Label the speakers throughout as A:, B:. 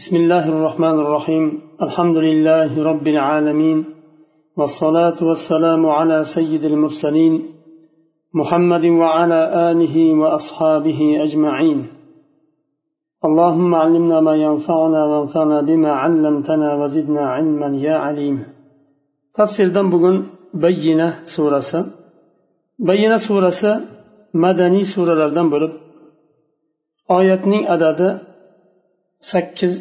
A: بسم الله الرحمن الرحيم الحمد لله رب العالمين والصلاة والسلام على سيد المرسلين محمد وعلى آله وأصحابه أجمعين اللهم علمنا ما ينفعنا وانفعنا بما علمتنا وزدنا علما يا عليم تفسير دنبغن بينة سورة بينة سورة مدني سورة بولب oyatning adadi sakkiz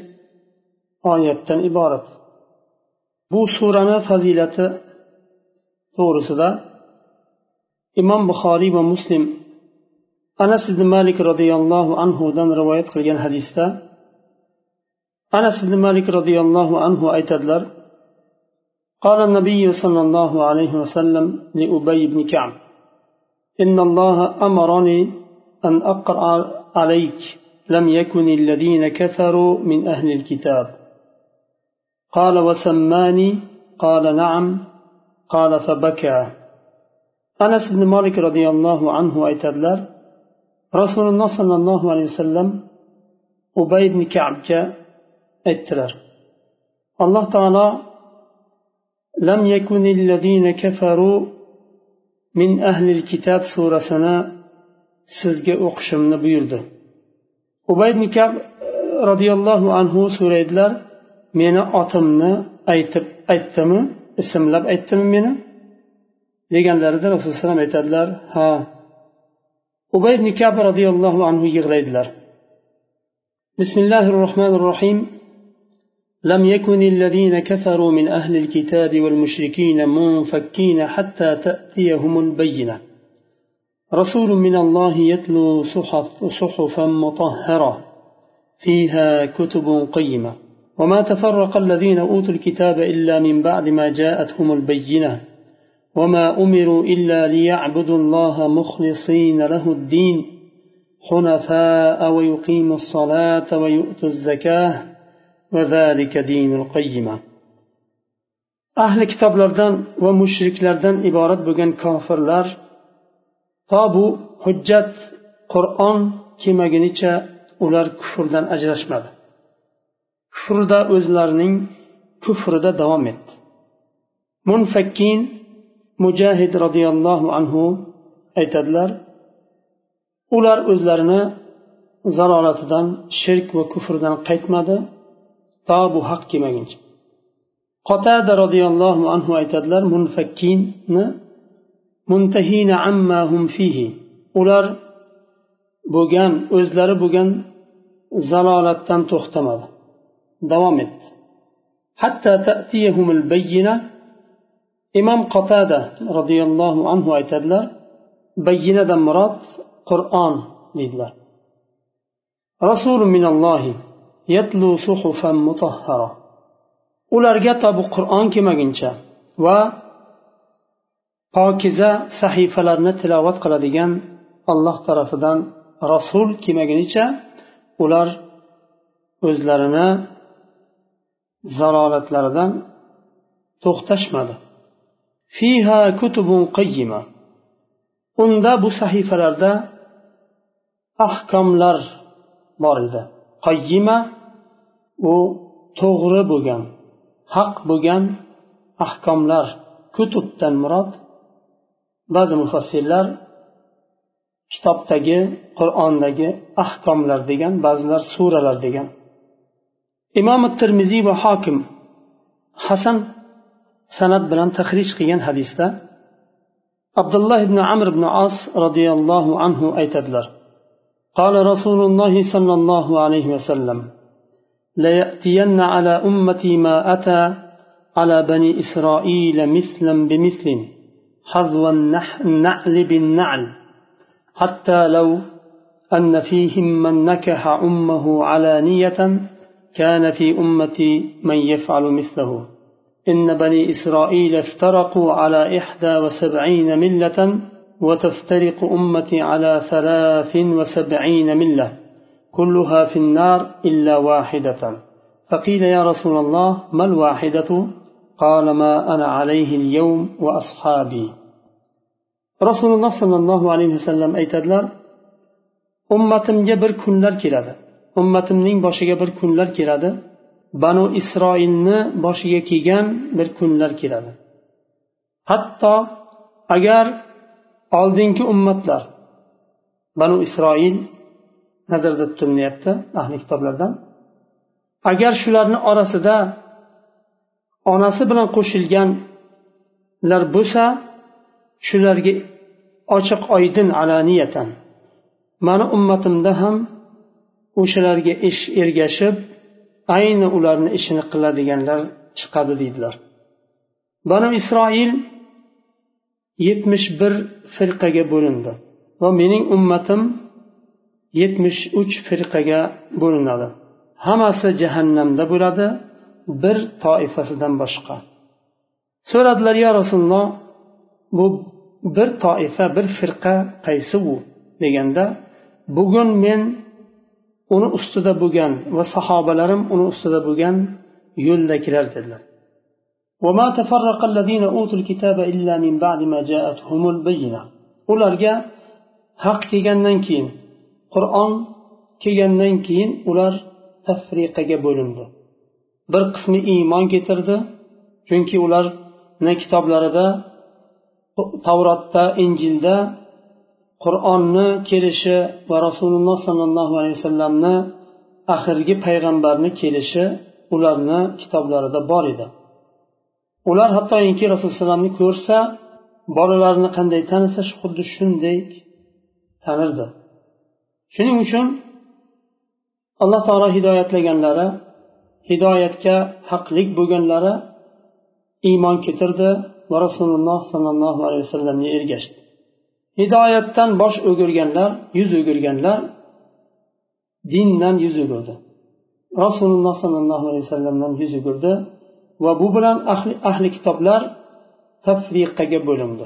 A: oyatdan iborat bu surani fazilati to'g'risida imom buxoriy va muslim anas ibn malik roziyallohu anhudan rivoyat qilgan hadisda anas ibn malik roziyallohu anhu aytadilar قال النبي صلى الله عليه وسلم لأبي بن كعب إن الله أمرني أن أقرأ عليك لم يكن الذين كفروا من أهل الكتاب. قال وسماني قال نعم قال فبكى. أنس بن مالك رضي الله عنه أيتدلر رسول الله صلى الله عليه وسلم أبي بن كعب أيتدلر. الله تعالى لم يكن الذين كفروا من أهل الكتاب سورة سنة sizga o'qishimni buyurdi ubayd kab roziyallohu anhu so'raydilar meni otimni aytib aytdimi ismlab aytdimi meni deganlarida rasululloh alayhi aytadilar ha ubayd kab roziyallohu anhu yig'laydilar bismillahi rohmanir rohim لم يكن الذين كفروا من أهل الكتاب والمشركين منفكين حتى تأتيهم البينة رسول من الله يتلو صحف صحفا مطهرة فيها كتب قيمة. وما تفرق الذين أوتوا الكتاب إلا من بعد ما جاءتهم البينة. وما أمروا إلا ليعبدوا الله مخلصين له الدين حنفاء ويقيموا الصلاة ويؤتوا الزكاة وذلك دين القيمة. أهل كتاب لردن ومشرك لردن إبارة بغن كافر لر to bu hujjat qur'on kelmagunicha ular kufrdan ajrashmadi. Kufrda o'zlarining kufrida davom etdi. Munfakkin mujahid roziyallohu anhu aytadilar ular o'zlarini zalolatidan shirk va kufrdan qaytmadi to bu haq kelmaguncha qotada roziyallohu anhu aytadilar munfakkinni muntahina amma hum fihi ular bo'lgan o'zlari bo'lgan zalolatdan to'xtamadi davom etdi hatta ta'tiyahumul bayyina imom qotada roziyallohu anhu aytadilar bayyinadan murod qur'on deydilar rasul minallohi yatlu suhufan mutahhara ularga to bu qur'on kelmaguncha va pokiza sahifalarni tilovat qiladigan alloh tarafidan rasul kelmagunicha ular o'zlarini zalolatlaridan to'xtashmadi. Fiha kutubun qayyima. Unda bu sahifalarda ahkomlar bor edi. Qayyima u to'g'ri bo'lgan haq bo'lgan ahkomlar kutubdan murod ba'zi mufassirlar kitobdagi qur'ondagi ahkomlar degan ba'zilar suralar degan imom termiziy va hokim hasan san'at bilan tahrij qilgan hadisda abdulloh ibn amr ibn as roziyallohu anhu aytadilar قال رسول الله صلى الله عليه وسلم ليأتين على أمتي ما أتى على بني إسرائيل مثلا بمثل حذو النعل بالنعل حتى لو أن فيهم من نكح أمه علانية كان في أمتي من يفعل مثله. إن بني إسرائيل افترقوا على إحدى وسبعين ملة وتفترق أمتي على ثلاث وسبعين ملة كلها في النار إلا واحدة. فقيل يا رسول الله ما الواحدة؟ قال ما أنا عليه اليوم وأصحابي رسول الله صلى الله عليه وسلم aytadilar ummatimga bir kunlar keladi ummatimning boshiga bir kunlar keladi banu isroilni boshiga kelgan bir kunlar keladi hatto agar oldingi ummatlar banu isroil nazarda tutilyapti ahli kitoblardan agar shularni orasida onasi bilan qo'shilganlar bo'lsa shularga ochiq oydin alaniyatan mani ummatimda ham o'shalarga ish ergashib ayni ularni ishini qiladiganlar chiqadi deydilar. Banu isroil yetmish bir firqaga bo'lindi va mening ummatim yetmish uch firqaga bo'linadi. Hammasi jahannamda bo'ladi. bir toifasidan boshqa so'radilar yo rasululloh bu bir toifa bir firqa qaysi u deganda bugun men uni ustida bo'lgan va sahobalarim uni ustida bo'lgan yo'ldagilar dedilar وما تفرق الذين أوتوا الكتاب إلا من بعد ما جاءتهم البينة ularga haq kelgandan keyin qur'on kelgandan keyin ular tafriqaga bo'lindi Bir qismi iymon keltirdi. Chunki ularni kitoblarida tavrotda injilda qur'onni kelishi va rasululloh sollallohu alayhi vasallamni oxirgi payg'ambarni kelishi ularni kitoblarida bor edi. Ular hattoki rasululloh alayhivasallamni ko'rsa bolalarini qanday tanisa xuddi shunday tanirdi. Shuning uchun alloh taolo hidoyatlaganlari hidoyatga haqlik bo'lganlari iymon keltirdi va rasululloh sollallohu alayhi vasallamga ergashdi. Hidoyatdan bosh o'girganlar yuz o'girganlar dindan yuz o'girdi. Rasululloh sollallohu alayhi vasallamdan yuz o'girdi va bu bilan ahli, ahli kitoblar tafriqaga bo'lindi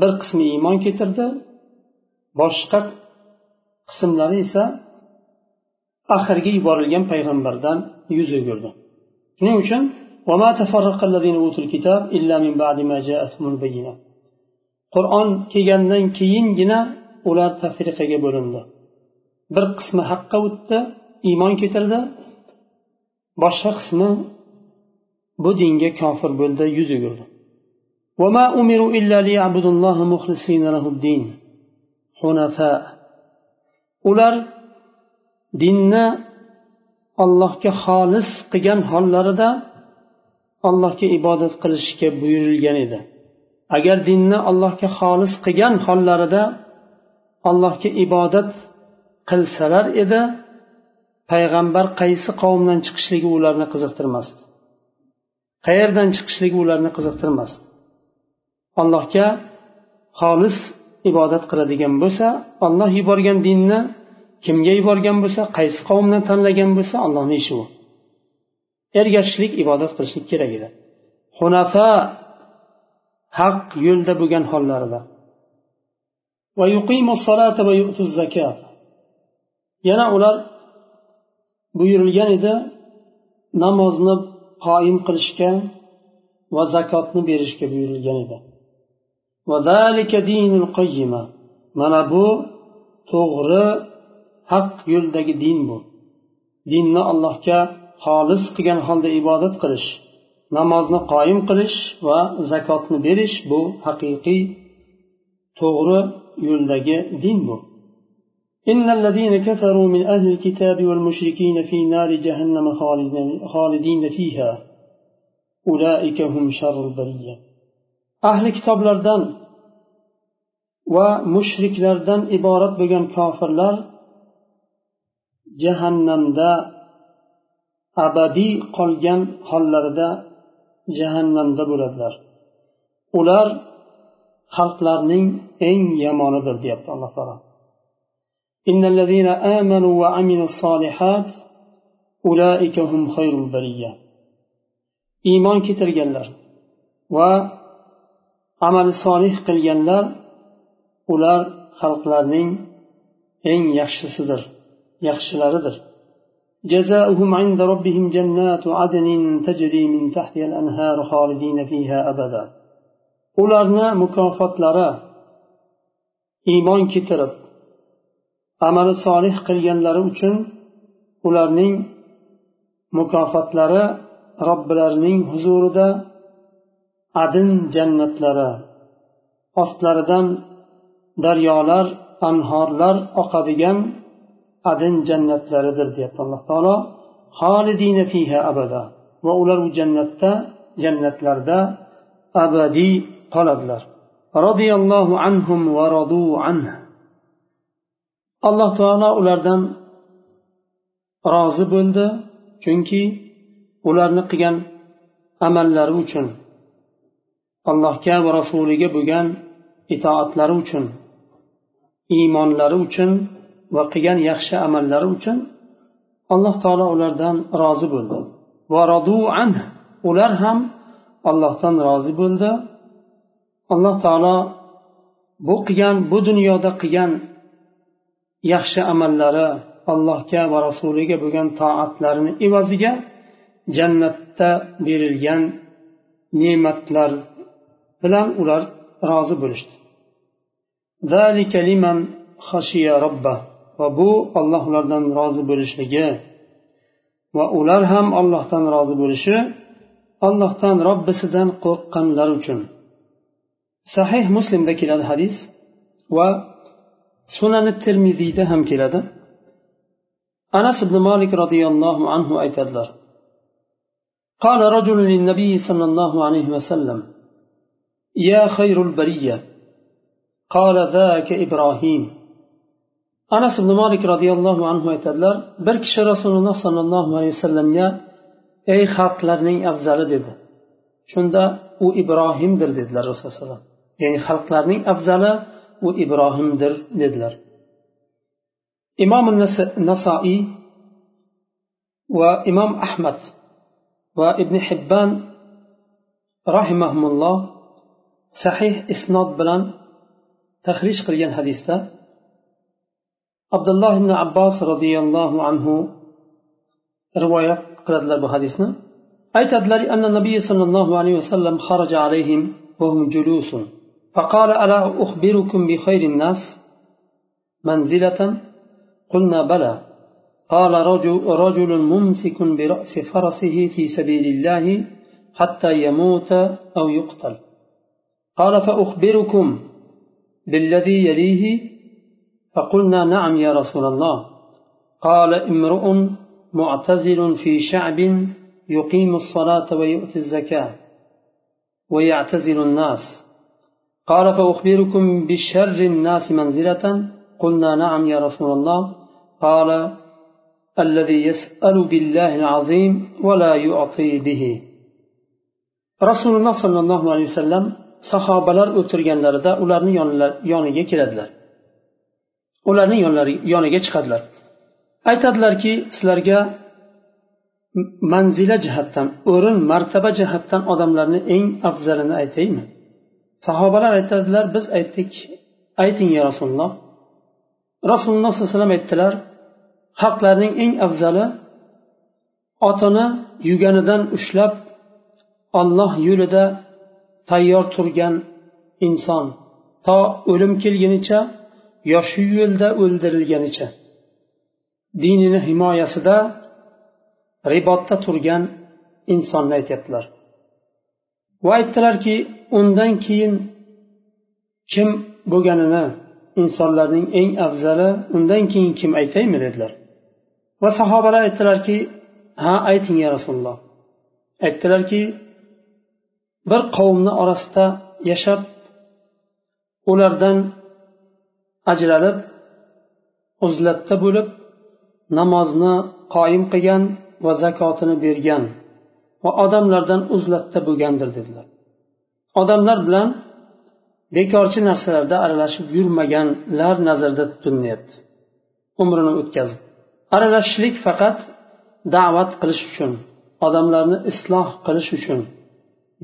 A: bir qismi iymon keltirdi boshqa qismlari esa oxirgi yuborilgan payg'ambardan yuz o'girdi shuning uchun qur'on kelgandan keyingina ular tafriqaga bo'lindi bir qismi haqqa o'tdi iymon keltirdi boshqa qismi bu dinga kofir bo'ldi yuz o'girdi وما أمروا إلا ليعبدوا الله مخلصين له الدين حنفاء ular dinni allohga xolis qilgan hollarida allohga ibodat qilishga buyurilgan edi. Agar dinni allohga xolis qilgan hollarida allohga ibodat qilsalar edi payg'ambar qaysi qavmdan chiqishligi ularni qiziqtirmasdi. Qayerdan chiqishligi ularni qiziqtirmasdi. Allohga xolis ibodat qiladigan bo'lsa olloh yuborgan dinni kimga yuborgan bo'lsa qaysi qavmdan tanlagan bo'lsa allohni ishi u ergashishlik ibodat qilishlik kerak edi. Hunafa haq yo'lda bo'lgan hollarida. Yana ular buyurilgan edi namozni qoyim qilishga va zakotni berishga buyurilgan edi. Mana bu to'g'ri haq yo'ldagi din bu dinni allohga xolis qilgan holda ibodat qilish namozni qoyim qilish va zakotni berish bu haqiqiy to'g'ri yo'ldagi din bu إن الذين كفروا من أهل الكتاب والمشركين في نار جهنم خالدين فيها أولئك هم شر البرية أهل كتاب لردن ومشرك لردن إبارة بغن كافر لر jahannamda abadiy qolgan hollarida jahannamda bo'ladilar ular xalqlarning eng yomonidir deyapti alloh taolo إن الذين آمنوا وعملوا الصالحات أولئك هم خير البرية إيمان كترجلر وعمل صالح قلجلر ular xalqlarning eng yaxshisidir yaxshilaridir جزاؤهم عند ربهم جنات عدن تجري من تحتها الأنهار خالدين فيها أبدا ularni mukofotlari iymon keltirib amali solih qilganlari uchun ularning mukofotlari robbilarining huzurida adin jannatlari ostlaridan daryolar anhorlar oqadigan adin jannatlaridir deyapti alloh taolo. Xolidina fiha abada. Va ular u jannatda jannatlarda abadiy qoladilar. Roziyallohu anhum va radu anhu. Alloh taolo ulardan rozi bo'ldi chunki ularni qilgan amallari uchun allohga va rasuliga bo'lgan itoatlari uchun iymonlari uchun va qilgan yaxshi amallari uchun alloh taolo ulardan rozi bo'ldi. Ular ham allohdan rozi bo'ldi. Alloh taolo bu qilgan bu dunyoda qilgan yaxshi amallari allohga va rasuliga bo'lgan toatlarini evaziga jannatda berilgan ne'matlar bilan ular rozi bo'lishdi. va bu olloh ulardan rozi bo'lishligi va ular ham allohdan rozi bo'lishi allohdan robbisidan qo'rqqanlar uchun sahih muslimda keladi hadis va sunani termiziyda ham keladi anas ibn molik roziyallohu anhu aytadilar قال رجل للنبي صلى الله عليه وسلم يا خير البرية قال ذاك إبراهيم anas ibn molik roziyallohu anhu aytadilar bir kishi rasululloh sollallohu alayhi vasallamga ey xalqlarning afzali dedi. Shunda u ibrohimdir dedilar rasululloh alayhi vasallam ya'ni xalqlarning afzali u ibrohimdir dedilar. Imom nasoiy va imom ahmad va ibn hibban rahimahulloh sahih isnod bilan tahrij qilgan hadisda عبد الله بن عباس رضي الله عنه رواية قرد له حديثنا أي تدلري أن النبي صلى الله عليه وسلم خرج عليهم وهم جلوس فقال ألا أخبركم بخير الناس منزلة قلنا بلى قال رجل ممسك برأس فرسه في سبيل الله حتى يموت أو يقتل قال فأخبركم بالذي يليه فقلنا نعم يا رسول الله. قال امرؤ معتزل في شعب يقيم الصلاة ويؤتي الزكاة ويعتزل الناس. قال فأخبركم بشر الناس منزلة؟ قلنا نعم يا رسول الله. قال الذي يسأل بالله العظيم ولا يعطي به. رسول الله صلى الله عليه وسلم sahobalar o'tirganlarida ularni yoniga keladilar. Ularning yoniga chiqadilar. Aytadilarki sizlarga manzila jihatdan o'rin martaba jihatdan odamlarni eng afzalini aytaymi? Sahobalar aytadilar biz aytdik ayting ya rasululloh. Rasululloh sollallohu alayhi vasallam aytdilar xalqlarning eng afzali otini yuganidan ushlab olloh yo'lida tayyor turgan inson. To o'lim kelgunicha yoshi yo'lda o'ldirilganicha. Dinini himoyasida ribotda turgan insonni aytyaptilar. Va aytdilarki undan keyin kim bo'lganini insonlarning eng afzali undan keyin kim aytaymi dedilar. Va sahobalar aytdilarki ha ayting ya rasululloh. Aytdilarki bir qavmni orasida yashab ulardan ajralib uzlatda bo'lib namozni qoyim qilgan va zakotini bergan va odamlardan uzlatda bo'lgandir dedilar. Odamlar bilan bekorchi narsalarda aralashib yurmaganlar nazarda tutilyapti. Umrini o'tkazib. Aralashishlik faqat da'vat qilish uchun odamlarni isloh qilish uchun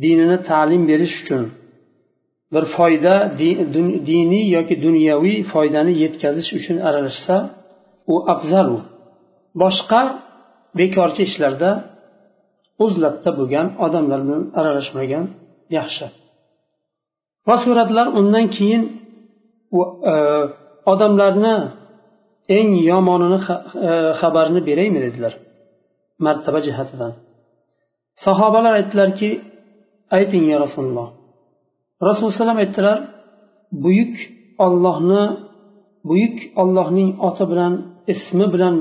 A: dinini ta'lim berish uchun bir foyda diniy yoki dunyoviy foydani yetkazish uchun aralashsa u afzal u boshqa bekorchi ishlarda uzlatda bo'lgan odamlar bilan aralashmagan yaxshi. Va suratlar undan keyin e, odamlarni eng yomonini e, xabarini beraymi dedilar martaba jihatidan. Sahobalar aytdilarki ayting ya rasululloh rasululloh alayhi vasallam aytdilar buyuk ollohni buyuk ollohning oti bilan ismi bilan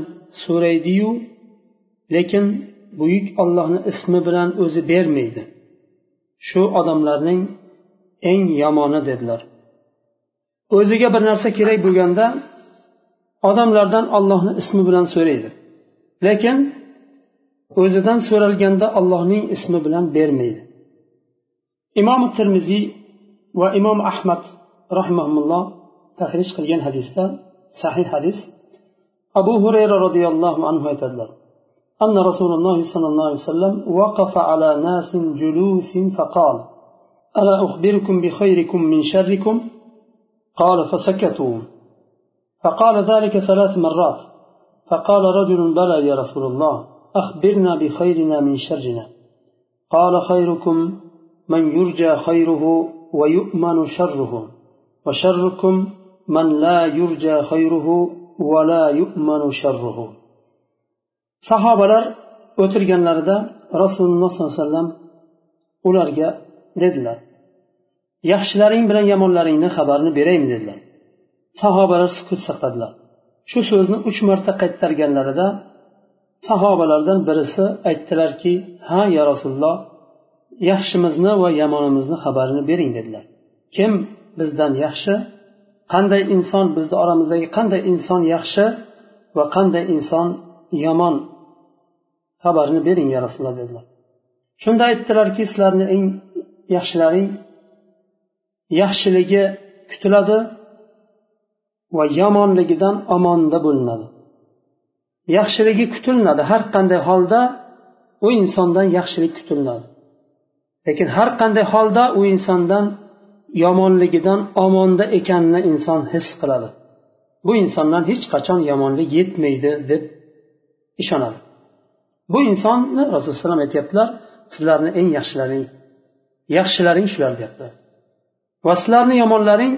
A: so'raydiyu lekin buyuk ollohni ismi bilan o'zi bermaydi. Shu odamlarning eng yomoni dedilar. O'ziga bir narsa kerak bo'lganda odamlardan ollohni ismi bilan so'raydi. Lekin o'zidan so'ralganda allohning ismi bilan bermaydi. Imom termiziy va imom ahmad rahimahulloh tahrij qilgan hadisda sahih hadis abu hurayra roziyallohu anhu aytadilar أن رسول الله صلى الله عليه وسلم وقف على ناس جلوس فقال ألا أخبركم بخيركم من شركم؟ قال فسكتوا. فقال ذلك ثلاث مرات. فقال رجل بلى يا رسول الله أخبرنا بخيرنا من شرنا. قال خيركم من يرجى خيره ويؤمن شره وشركم من لا يرجى خيره ولا يؤمن شره sahobalar o'tirganlarida rasululloh sollallohu alayhi vasallam ularga dedilar yaxshilaring bilan yomonlaringni xabarini beraymi dedilar sahobalar sukut saqladilar shu so'zni uch marta qaytarganlarida sahobalardan birisi aytdilarki ha ya rasululloh yaxshimizni va yomonimizni xabarini bering dedilar. Kim bizdan yaxshi qanday inson bizni oramizdagi qanday inson yaxshi va qanday inson yomon xabarini bering ya rasululloh dedilar. Shunda aytdilarki sizlarni eng yaxshilaring yaxshiligi kutiladi va yomonligidan omonda bo'linadi. Yaxshiligi kutiladi har qanday holda u insondan yaxshilik kutiladi lekin har qanday holda u insondan yomonligidan omonda ekanini inson his qiladi. Bu insondan hech qachon yomonlik yetmaydi deb ishonadi. Bu insonni rasululloh alayhi aytyaptilar sizlarni eng yaxshilaring yaxshilaring shular deyaptilar va sizlarni yomonlaring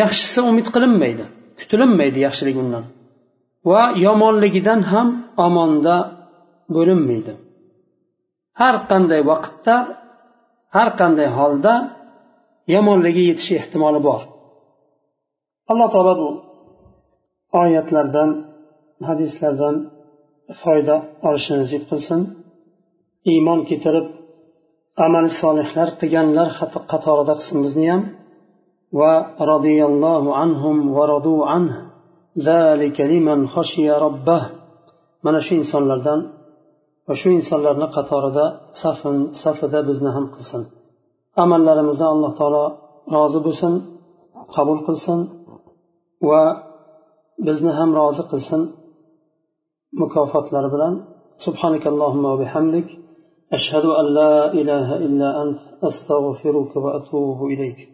A: yaxshisi umid qilinmaydi kutilinmaydi yaxshilik undan va yomonligidan ham omonda bo'linmaydi. Har qanday vaqtda har qanday holda yomonligi yetishi ehtimoli bor. Alloh taolo bu oyatlardan hadislardan foyda olishni nasib qilsin. Iymon keltirib amal solihlar qilganlar qatorida qilsin bizni ham. Va roziyallohu anhum va radu robbah mana shu insonlardan va shu insonlarni qatorida safin safida bizni ham qilsin amallarimizni alloh taolo rozi bo'lsin qabul qilsin va bizni ham rozi qilsin mukofotlari bilan سبحانك اللهم وبحمدك أشهد أن لا إله إلا أنت أستغفرك وأتوب إليك